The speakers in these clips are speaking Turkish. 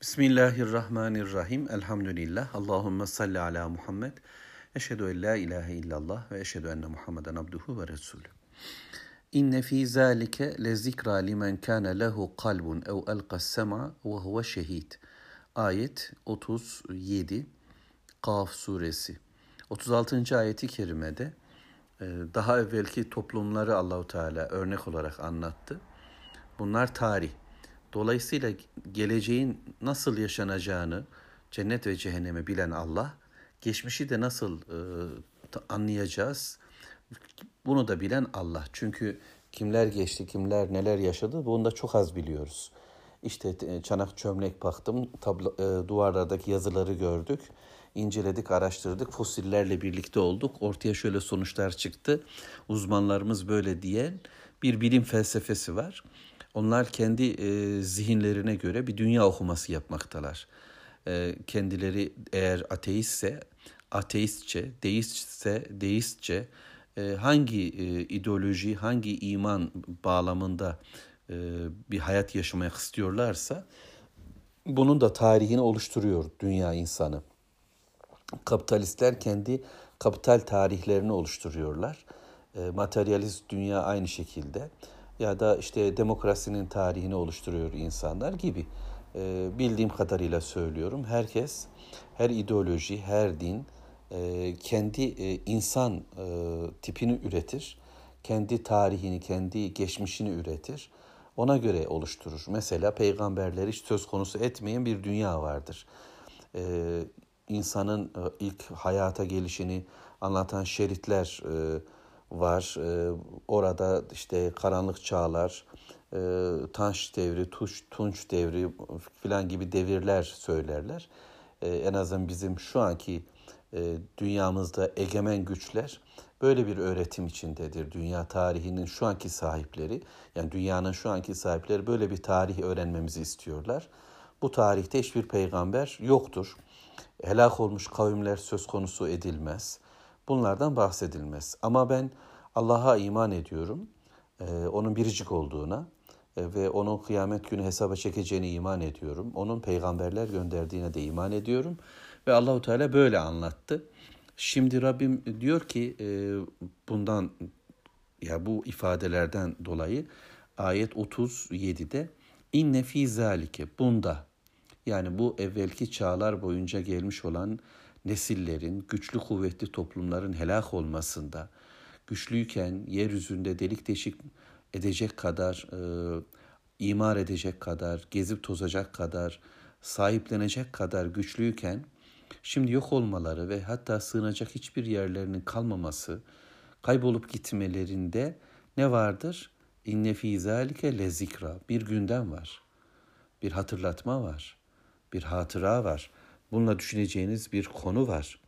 Bismillahirrahmanirrahim. Elhamdülillah. Allahümme salli ala Muhammed. Eşhedü en la ilahe illallah ve eşhedü enne Muhammeden abduhu ve resulü. İnne fi zalike le zikra limen kana lehu kalbun ev elqas sema ve huve şehid. Ayet 37 Kaf suresi. 36. ayeti kerimede e, daha evvelki toplumları Allahu Teala örnek olarak anlattı. Bunlar tarih. Dolayısıyla geleceğin nasıl yaşanacağını cennet ve cehennemi bilen Allah, geçmişi de nasıl e, anlayacağız bunu da bilen Allah. Çünkü kimler geçti, kimler neler yaşadı bunu da çok az biliyoruz. İşte e, çanak çömlek baktım, tablo, e, duvarlardaki yazıları gördük, inceledik, araştırdık, fosillerle birlikte olduk. Ortaya şöyle sonuçlar çıktı. Uzmanlarımız böyle diyen bir bilim felsefesi var. Onlar kendi e, zihinlerine göre bir dünya okuması yapmaktalar. E, kendileri eğer ateistse ateistçe, deistse deistçe e, hangi e, ideoloji, hangi iman bağlamında e, bir hayat yaşamak istiyorlarsa bunun da tarihini oluşturuyor dünya insanı. Kapitalistler kendi kapital tarihlerini oluşturuyorlar. E, materyalist dünya aynı şekilde ya da işte demokrasinin tarihini oluşturuyor insanlar gibi. E, bildiğim kadarıyla söylüyorum. Herkes, her ideoloji, her din e, kendi e, insan e, tipini üretir. Kendi tarihini, kendi geçmişini üretir. Ona göre oluşturur. Mesela peygamberleri hiç söz konusu etmeyen bir dünya vardır. E, insanın e, ilk hayata gelişini anlatan şeritler e, var. E, orada işte karanlık çağlar, e, Tanş devri, Tuş, Tunç devri filan gibi devirler söylerler. E, en azından bizim şu anki e, dünyamızda egemen güçler böyle bir öğretim içindedir. Dünya tarihinin şu anki sahipleri, yani dünyanın şu anki sahipleri böyle bir tarih öğrenmemizi istiyorlar. Bu tarihte hiçbir peygamber yoktur. Helak olmuş kavimler söz konusu edilmez. Bunlardan bahsedilmez. Ama ben Allah'a iman ediyorum. Ee, onun biricik olduğuna e, ve onun kıyamet günü hesaba çekeceğine iman ediyorum. Onun peygamberler gönderdiğine de iman ediyorum. Ve Allahu Teala böyle anlattı. Şimdi Rabbim diyor ki e, bundan ya bu ifadelerden dolayı ayet 37'de inne fi zalike bunda yani bu evvelki çağlar boyunca gelmiş olan nesillerin, güçlü kuvvetli toplumların helak olmasında, güçlüyken yeryüzünde delik deşik edecek kadar, e, imar edecek kadar, gezip tozacak kadar, sahiplenecek kadar güçlüyken, şimdi yok olmaları ve hatta sığınacak hiçbir yerlerinin kalmaması, kaybolup gitmelerinde ne vardır? İnne fî zâlike le zikra. Bir gündem var. Bir hatırlatma var. Bir hatıra var bununla düşüneceğiniz bir konu var.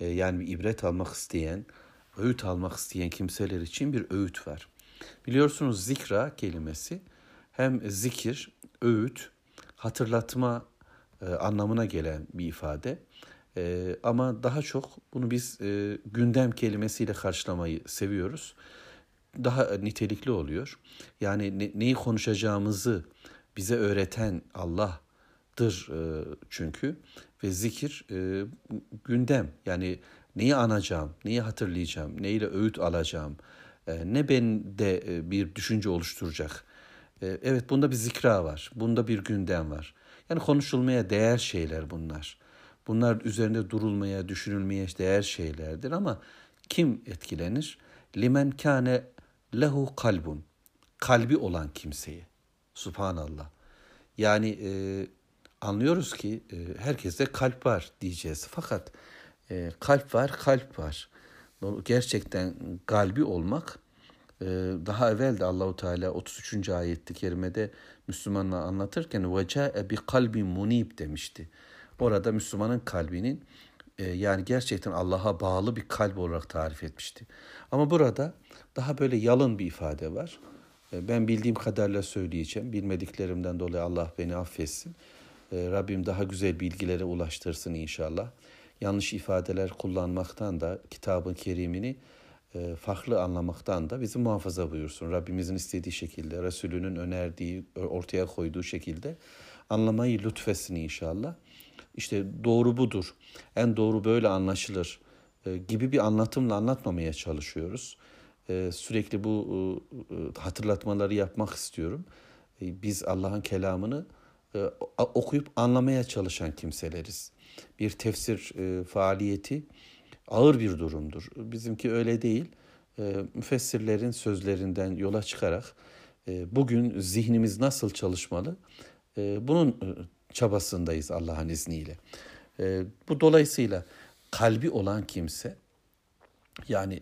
E, yani bir ibret almak isteyen, öğüt almak isteyen kimseler için bir öğüt var. Biliyorsunuz zikra kelimesi hem zikir, öğüt, hatırlatma e, anlamına gelen bir ifade. E, ama daha çok bunu biz gündem kelimesiyle karşılamayı seviyoruz. Daha nitelikli oluyor. Yani ne, neyi konuşacağımızı bize öğreten Allah'tır e, çünkü ve zikir e, gündem. Yani neyi anacağım, neyi hatırlayacağım, neyle öğüt alacağım, e, ne bende e, bir düşünce oluşturacak. Evet bunda bir zikra var, bunda bir gündem var. Yani konuşulmaya değer şeyler bunlar. Bunlar üzerinde durulmaya, düşünülmeye değer şeylerdir ama kim etkilenir? Limen kâne lehu kalbun. Kalbi olan kimseye. Subhanallah. Yani e, anlıyoruz ki e, herkeste kalp var diyeceğiz. Fakat e, kalp var, kalp var. Gerçekten kalbi olmak e, daha evvel de Allahu Teala 33. ayette kerimede Müslümanla anlatırken vecae bi kalbin munib demişti. Orada Müslümanın kalbinin e, yani gerçekten Allah'a bağlı bir kalp olarak tarif etmişti. Ama burada daha böyle yalın bir ifade var. Ben bildiğim kadarıyla söyleyeceğim. Bilmediklerimden dolayı Allah beni affetsin. Ee, Rabbim daha güzel bilgilere ulaştırsın inşallah. Yanlış ifadeler kullanmaktan da kitabın kerimini e, farklı anlamaktan da bizi muhafaza buyursun. Rabbimizin istediği şekilde, Resulünün önerdiği, ortaya koyduğu şekilde anlamayı lütfesin inşallah. İşte doğru budur, en doğru böyle anlaşılır e, gibi bir anlatımla anlatmamaya çalışıyoruz. E, sürekli bu e, hatırlatmaları yapmak istiyorum. Biz Allah'ın kelamını okuyup anlamaya çalışan kimseleriz. Bir tefsir faaliyeti ağır bir durumdur. Bizimki öyle değil. Müfessirlerin sözlerinden yola çıkarak bugün zihnimiz nasıl çalışmalı? Bunun çabasındayız Allah'ın izniyle. Bu dolayısıyla kalbi olan kimse yani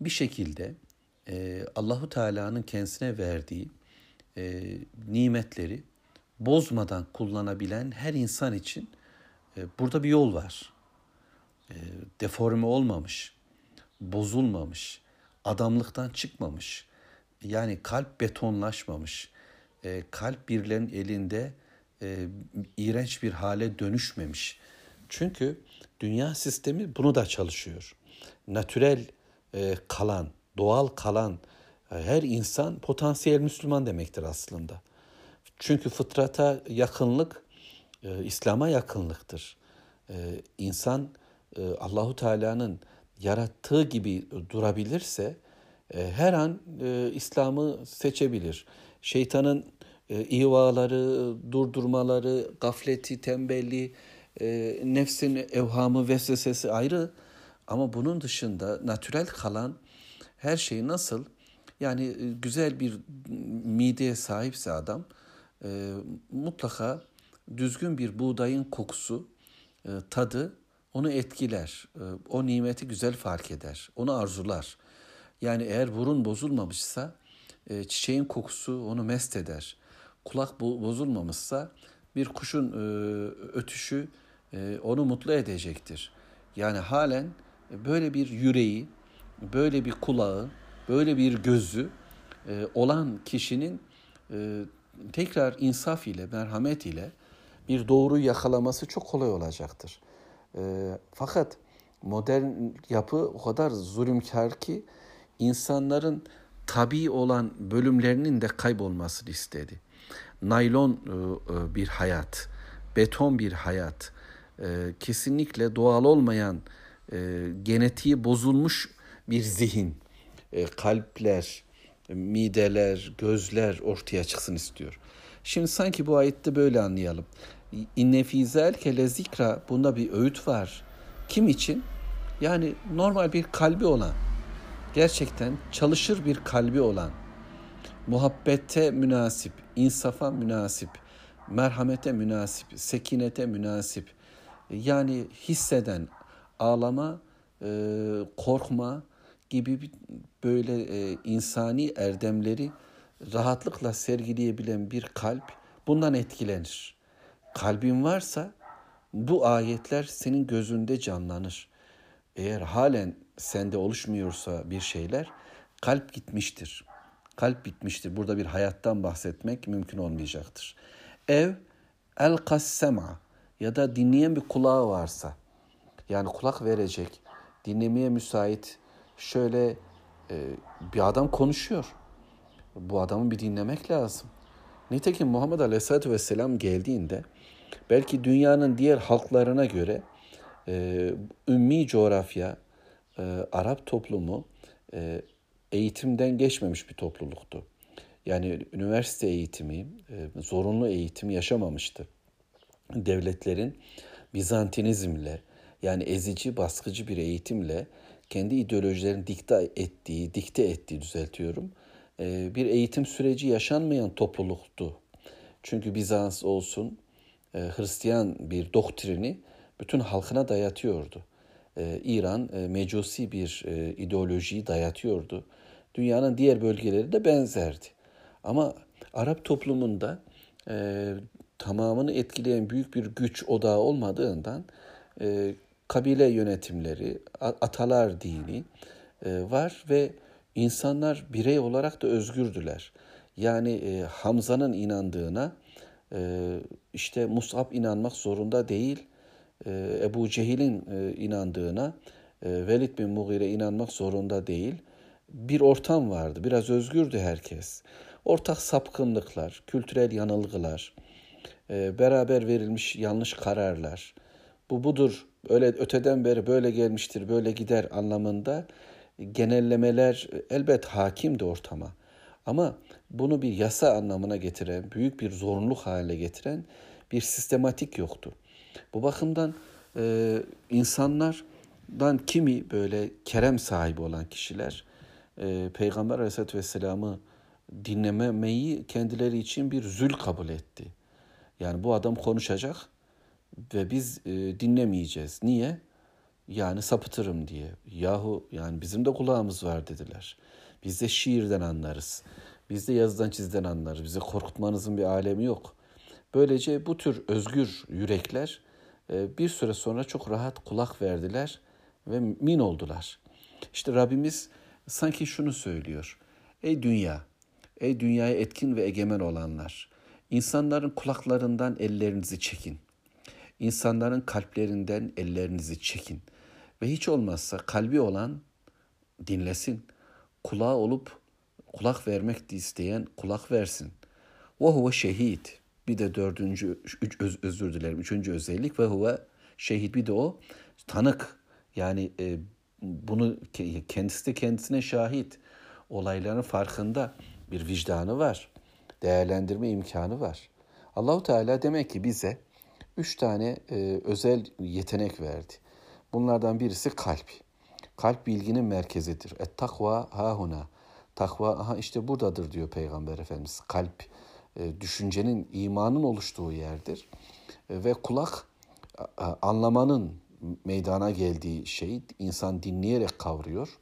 bir şekilde e, Allahu Teala'nın kendisine verdiği e, nimetleri bozmadan kullanabilen her insan için e, burada bir yol var. E, deforme olmamış, bozulmamış, adamlıktan çıkmamış. Yani kalp betonlaşmamış. E, kalp birilerinin elinde iğrenç bir hale dönüşmemiş. Çünkü dünya sistemi bunu da çalışıyor. Natürel kalan, doğal kalan her insan potansiyel Müslüman demektir aslında. Çünkü fıtrata yakınlık e, İslam'a yakınlıktır. E, insan e, Allahu Teala'nın yarattığı gibi durabilirse e, her an e, İslam'ı seçebilir. Şeytanın e, ivaları, durdurmaları, gafleti, tembelliği, e, nefsin evhamı, vesvesesi ayrı. Ama bunun dışında natürel kalan her şey nasıl? Yani e, güzel bir mideye sahipse adam e, mutlaka düzgün bir buğdayın kokusu, e, tadı onu etkiler. E, o nimeti güzel fark eder. Onu arzular. Yani eğer burun bozulmamışsa e, çiçeğin kokusu onu mest eder. Kulak bozulmamışsa bir kuşun e, ötüşü e, onu mutlu edecektir. Yani halen böyle bir yüreği, böyle bir kulağı, böyle bir gözü e, olan kişinin e, tekrar insaf ile, merhamet ile bir doğru yakalaması çok kolay olacaktır. Fakat modern yapı o kadar zulümkar ki insanların tabi olan bölümlerinin de kaybolmasını istedi. Naylon bir hayat, beton bir hayat, e, kesinlikle doğal olmayan e, genetiği bozulmuş bir zihin, e, kalpler, mideler, gözler ortaya çıksın istiyor. Şimdi sanki bu ayette böyle anlayalım. İnne fizel kele zikra bunda bir öğüt var. Kim için? Yani normal bir kalbi olan, gerçekten çalışır bir kalbi olan, muhabbete münasip, insafa münasip, merhamete münasip, sekinete münasip, yani hisseden, ağlama, e, korkma gibi böyle e, insani erdemleri rahatlıkla sergileyebilen bir kalp bundan etkilenir. Kalbin varsa bu ayetler senin gözünde canlanır. Eğer halen sende oluşmuyorsa bir şeyler kalp gitmiştir. Kalp bitmiştir. Burada bir hayattan bahsetmek mümkün olmayacaktır. Ev el kassema ya da dinleyen bir kulağı varsa yani kulak verecek, dinlemeye müsait şöyle e, bir adam konuşuyor. Bu adamı bir dinlemek lazım. Nitekim Muhammed Aleyhisselatü Vesselam geldiğinde belki dünyanın diğer halklarına göre e, ümmi coğrafya, e, Arap toplumu e, eğitimden geçmemiş bir topluluktu. Yani üniversite eğitimi, e, zorunlu eğitim yaşamamıştı devletlerin Bizantinizmle yani ezici, baskıcı bir eğitimle kendi ideolojilerini dikte ettiği, dikte ettiği düzeltiyorum. E, bir eğitim süreci yaşanmayan topluluktu. Çünkü Bizans olsun e, Hristiyan bir doktrini bütün halkına dayatıyordu. E, İran mecusi bir ideolojiyi dayatıyordu. Dünyanın diğer bölgeleri de benzerdi. Ama Arap toplumunda tamamını etkileyen büyük bir güç odağı olmadığından e, kabile yönetimleri, atalar dini e, var ve insanlar birey olarak da özgürdüler. Yani e, Hamza'nın inandığına e, işte Mus'ab inanmak zorunda değil, Ebu Cehil'in inandığına Velid bin Mughire inanmak zorunda değil. Bir ortam vardı, biraz özgürdü herkes. Ortak sapkınlıklar, kültürel yanılgılar, beraber verilmiş yanlış kararlar, bu budur, öyle öteden beri böyle gelmiştir, böyle gider anlamında genellemeler elbet hakim de ortama. Ama bunu bir yasa anlamına getiren, büyük bir zorunluluk haline getiren bir sistematik yoktu. Bu bakımdan e, insanlardan kimi böyle kerem sahibi olan kişiler e, Peygamber Aleyhisselatü Vesselam'ı dinlememeyi kendileri için bir zül kabul etti. Yani bu adam konuşacak ve biz e, dinlemeyeceğiz. Niye? Yani sapıtırım diye. Yahu yani bizim de kulağımız var dediler. Biz de şiirden anlarız. Biz de yazıdan çizden anlarız. Bize korkutmanızın bir alemi yok. Böylece bu tür özgür yürekler e, bir süre sonra çok rahat kulak verdiler ve min oldular. İşte Rabbimiz sanki şunu söylüyor. Ey dünya, ey dünyaya etkin ve egemen olanlar, insanların kulaklarından ellerinizi çekin. İnsanların kalplerinden ellerinizi çekin. Ve hiç olmazsa kalbi olan dinlesin. Kulağı olup kulak vermek isteyen kulak versin. Ve huve şehit. Bir de dördüncü, üç, öz, özür dilerim, üçüncü özellik ve huve şehit. Bir de o tanık. Yani e, bunu kendisi de kendisine şahit. Olayların farkında bir vicdanı var. Değerlendirme imkanı var. Allahu Teala demek ki bize üç tane e, özel yetenek verdi. Bunlardan birisi kalp. Kalp bilginin merkezidir. Et takva hahuna. Takva aha işte buradadır diyor Peygamber Efendimiz. Kalp e, düşüncenin, imanın oluştuğu yerdir. E, ve kulak anlamanın meydana geldiği şey insan dinleyerek kavruyor.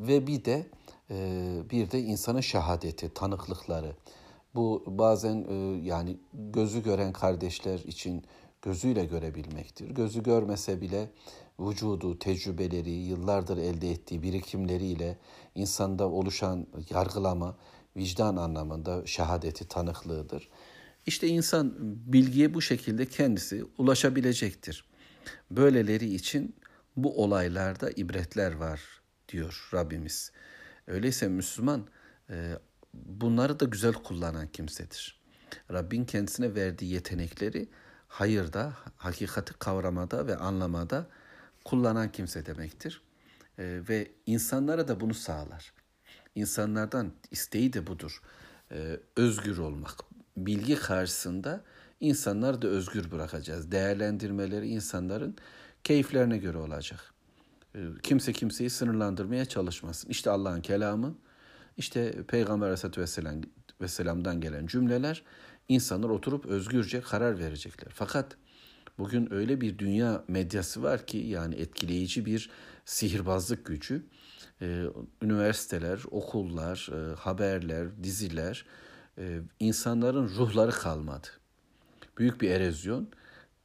Ve bir de e, bir de insana şehadeti, tanıklıkları. Bu bazen yani gözü gören kardeşler için gözüyle görebilmektir. Gözü görmese bile vücudu, tecrübeleri, yıllardır elde ettiği birikimleriyle insanda oluşan yargılama, vicdan anlamında şehadeti, tanıklığıdır. İşte insan bilgiye bu şekilde kendisi ulaşabilecektir. Böyleleri için bu olaylarda ibretler var diyor Rabbimiz. Öyleyse Müslüman e, bunları da güzel kullanan kimsedir. Rabbin kendisine verdiği yetenekleri hayırda, hakikati kavramada ve anlamada kullanan kimse demektir. E, ve insanlara da bunu sağlar. İnsanlardan isteği de budur. E, özgür olmak. Bilgi karşısında insanlar da özgür bırakacağız. Değerlendirmeleri insanların keyiflerine göre olacak. E, kimse kimseyi sınırlandırmaya çalışmasın. İşte Allah'ın kelamı, işte Peygamber Aleyhisselatü Vesselam, Vesselam'dan gelen cümleler insanlar oturup özgürce karar verecekler. Fakat bugün öyle bir dünya medyası var ki yani etkileyici bir sihirbazlık gücü. Ee, üniversiteler, okullar, e, haberler, diziler e, insanların ruhları kalmadı. Büyük bir erozyon.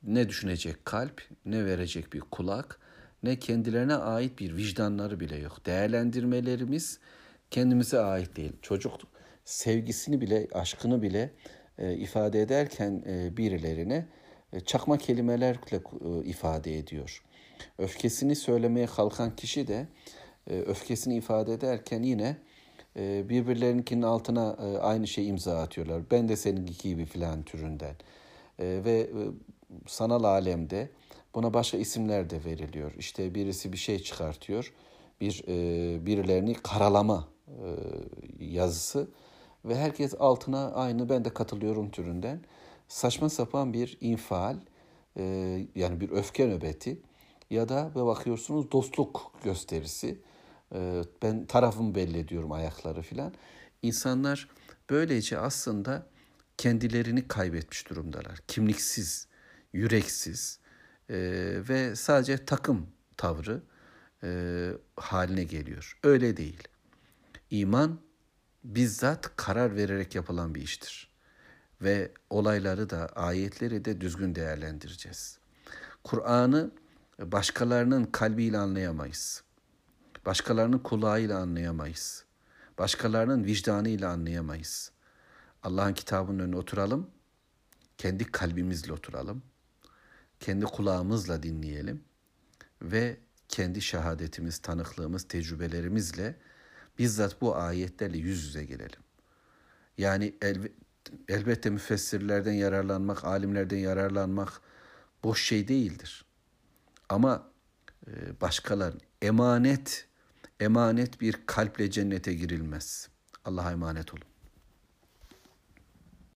Ne düşünecek kalp, ne verecek bir kulak, ne kendilerine ait bir vicdanları bile yok. Değerlendirmelerimiz kendimize ait değil. Çocuk sevgisini bile, aşkını bile e, ifade ederken e, birilerine e, çakma kelimelerle e, ifade ediyor. Öfkesini söylemeye kalkan kişi de e, öfkesini ifade ederken yine e, birbirlerinkinin altına e, aynı şey imza atıyorlar. Ben de seninki gibi filan türünden. E, ve e, sanal alemde buna başka isimler de veriliyor. İşte birisi bir şey çıkartıyor. Bir e, birilerini karalama yazısı. Ve herkes altına aynı ben de katılıyorum türünden saçma sapan bir infial e, yani bir öfke nöbeti ya da ve bakıyorsunuz dostluk gösterisi. E, ben tarafımı belli ediyorum ayakları filan. İnsanlar böylece aslında kendilerini kaybetmiş durumdalar. Kimliksiz yüreksiz e, ve sadece takım tavrı e, haline geliyor. Öyle değil iman bizzat karar vererek yapılan bir iştir. Ve olayları da ayetleri de düzgün değerlendireceğiz. Kur'an'ı başkalarının kalbiyle anlayamayız. Başkalarının kulağıyla anlayamayız. Başkalarının vicdanıyla anlayamayız. Allah'ın kitabının önüne oturalım. Kendi kalbimizle oturalım. Kendi kulağımızla dinleyelim. Ve kendi şehadetimiz, tanıklığımız, tecrübelerimizle bizzat bu ayetlerle yüz yüze gelelim. Yani el, elbette müfessirlerden yararlanmak, alimlerden yararlanmak boş şey değildir. Ama e, başkalar emanet emanet bir kalple cennete girilmez. Allah'a emanet olun.